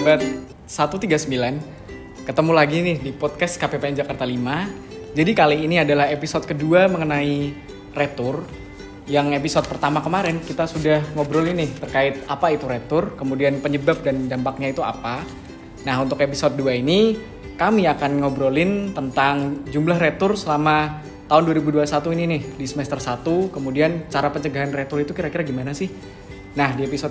Sobat 139 Ketemu lagi nih di podcast KPPN Jakarta 5 Jadi kali ini adalah episode kedua mengenai retur Yang episode pertama kemarin kita sudah ngobrol ini terkait apa itu retur Kemudian penyebab dan dampaknya itu apa. Nah untuk episode 2 ini kami akan ngobrolin tentang jumlah retur selama tahun 2021 ini nih di semester 1 Kemudian cara pencegahan retur itu kira-kira gimana sih? Nah di episode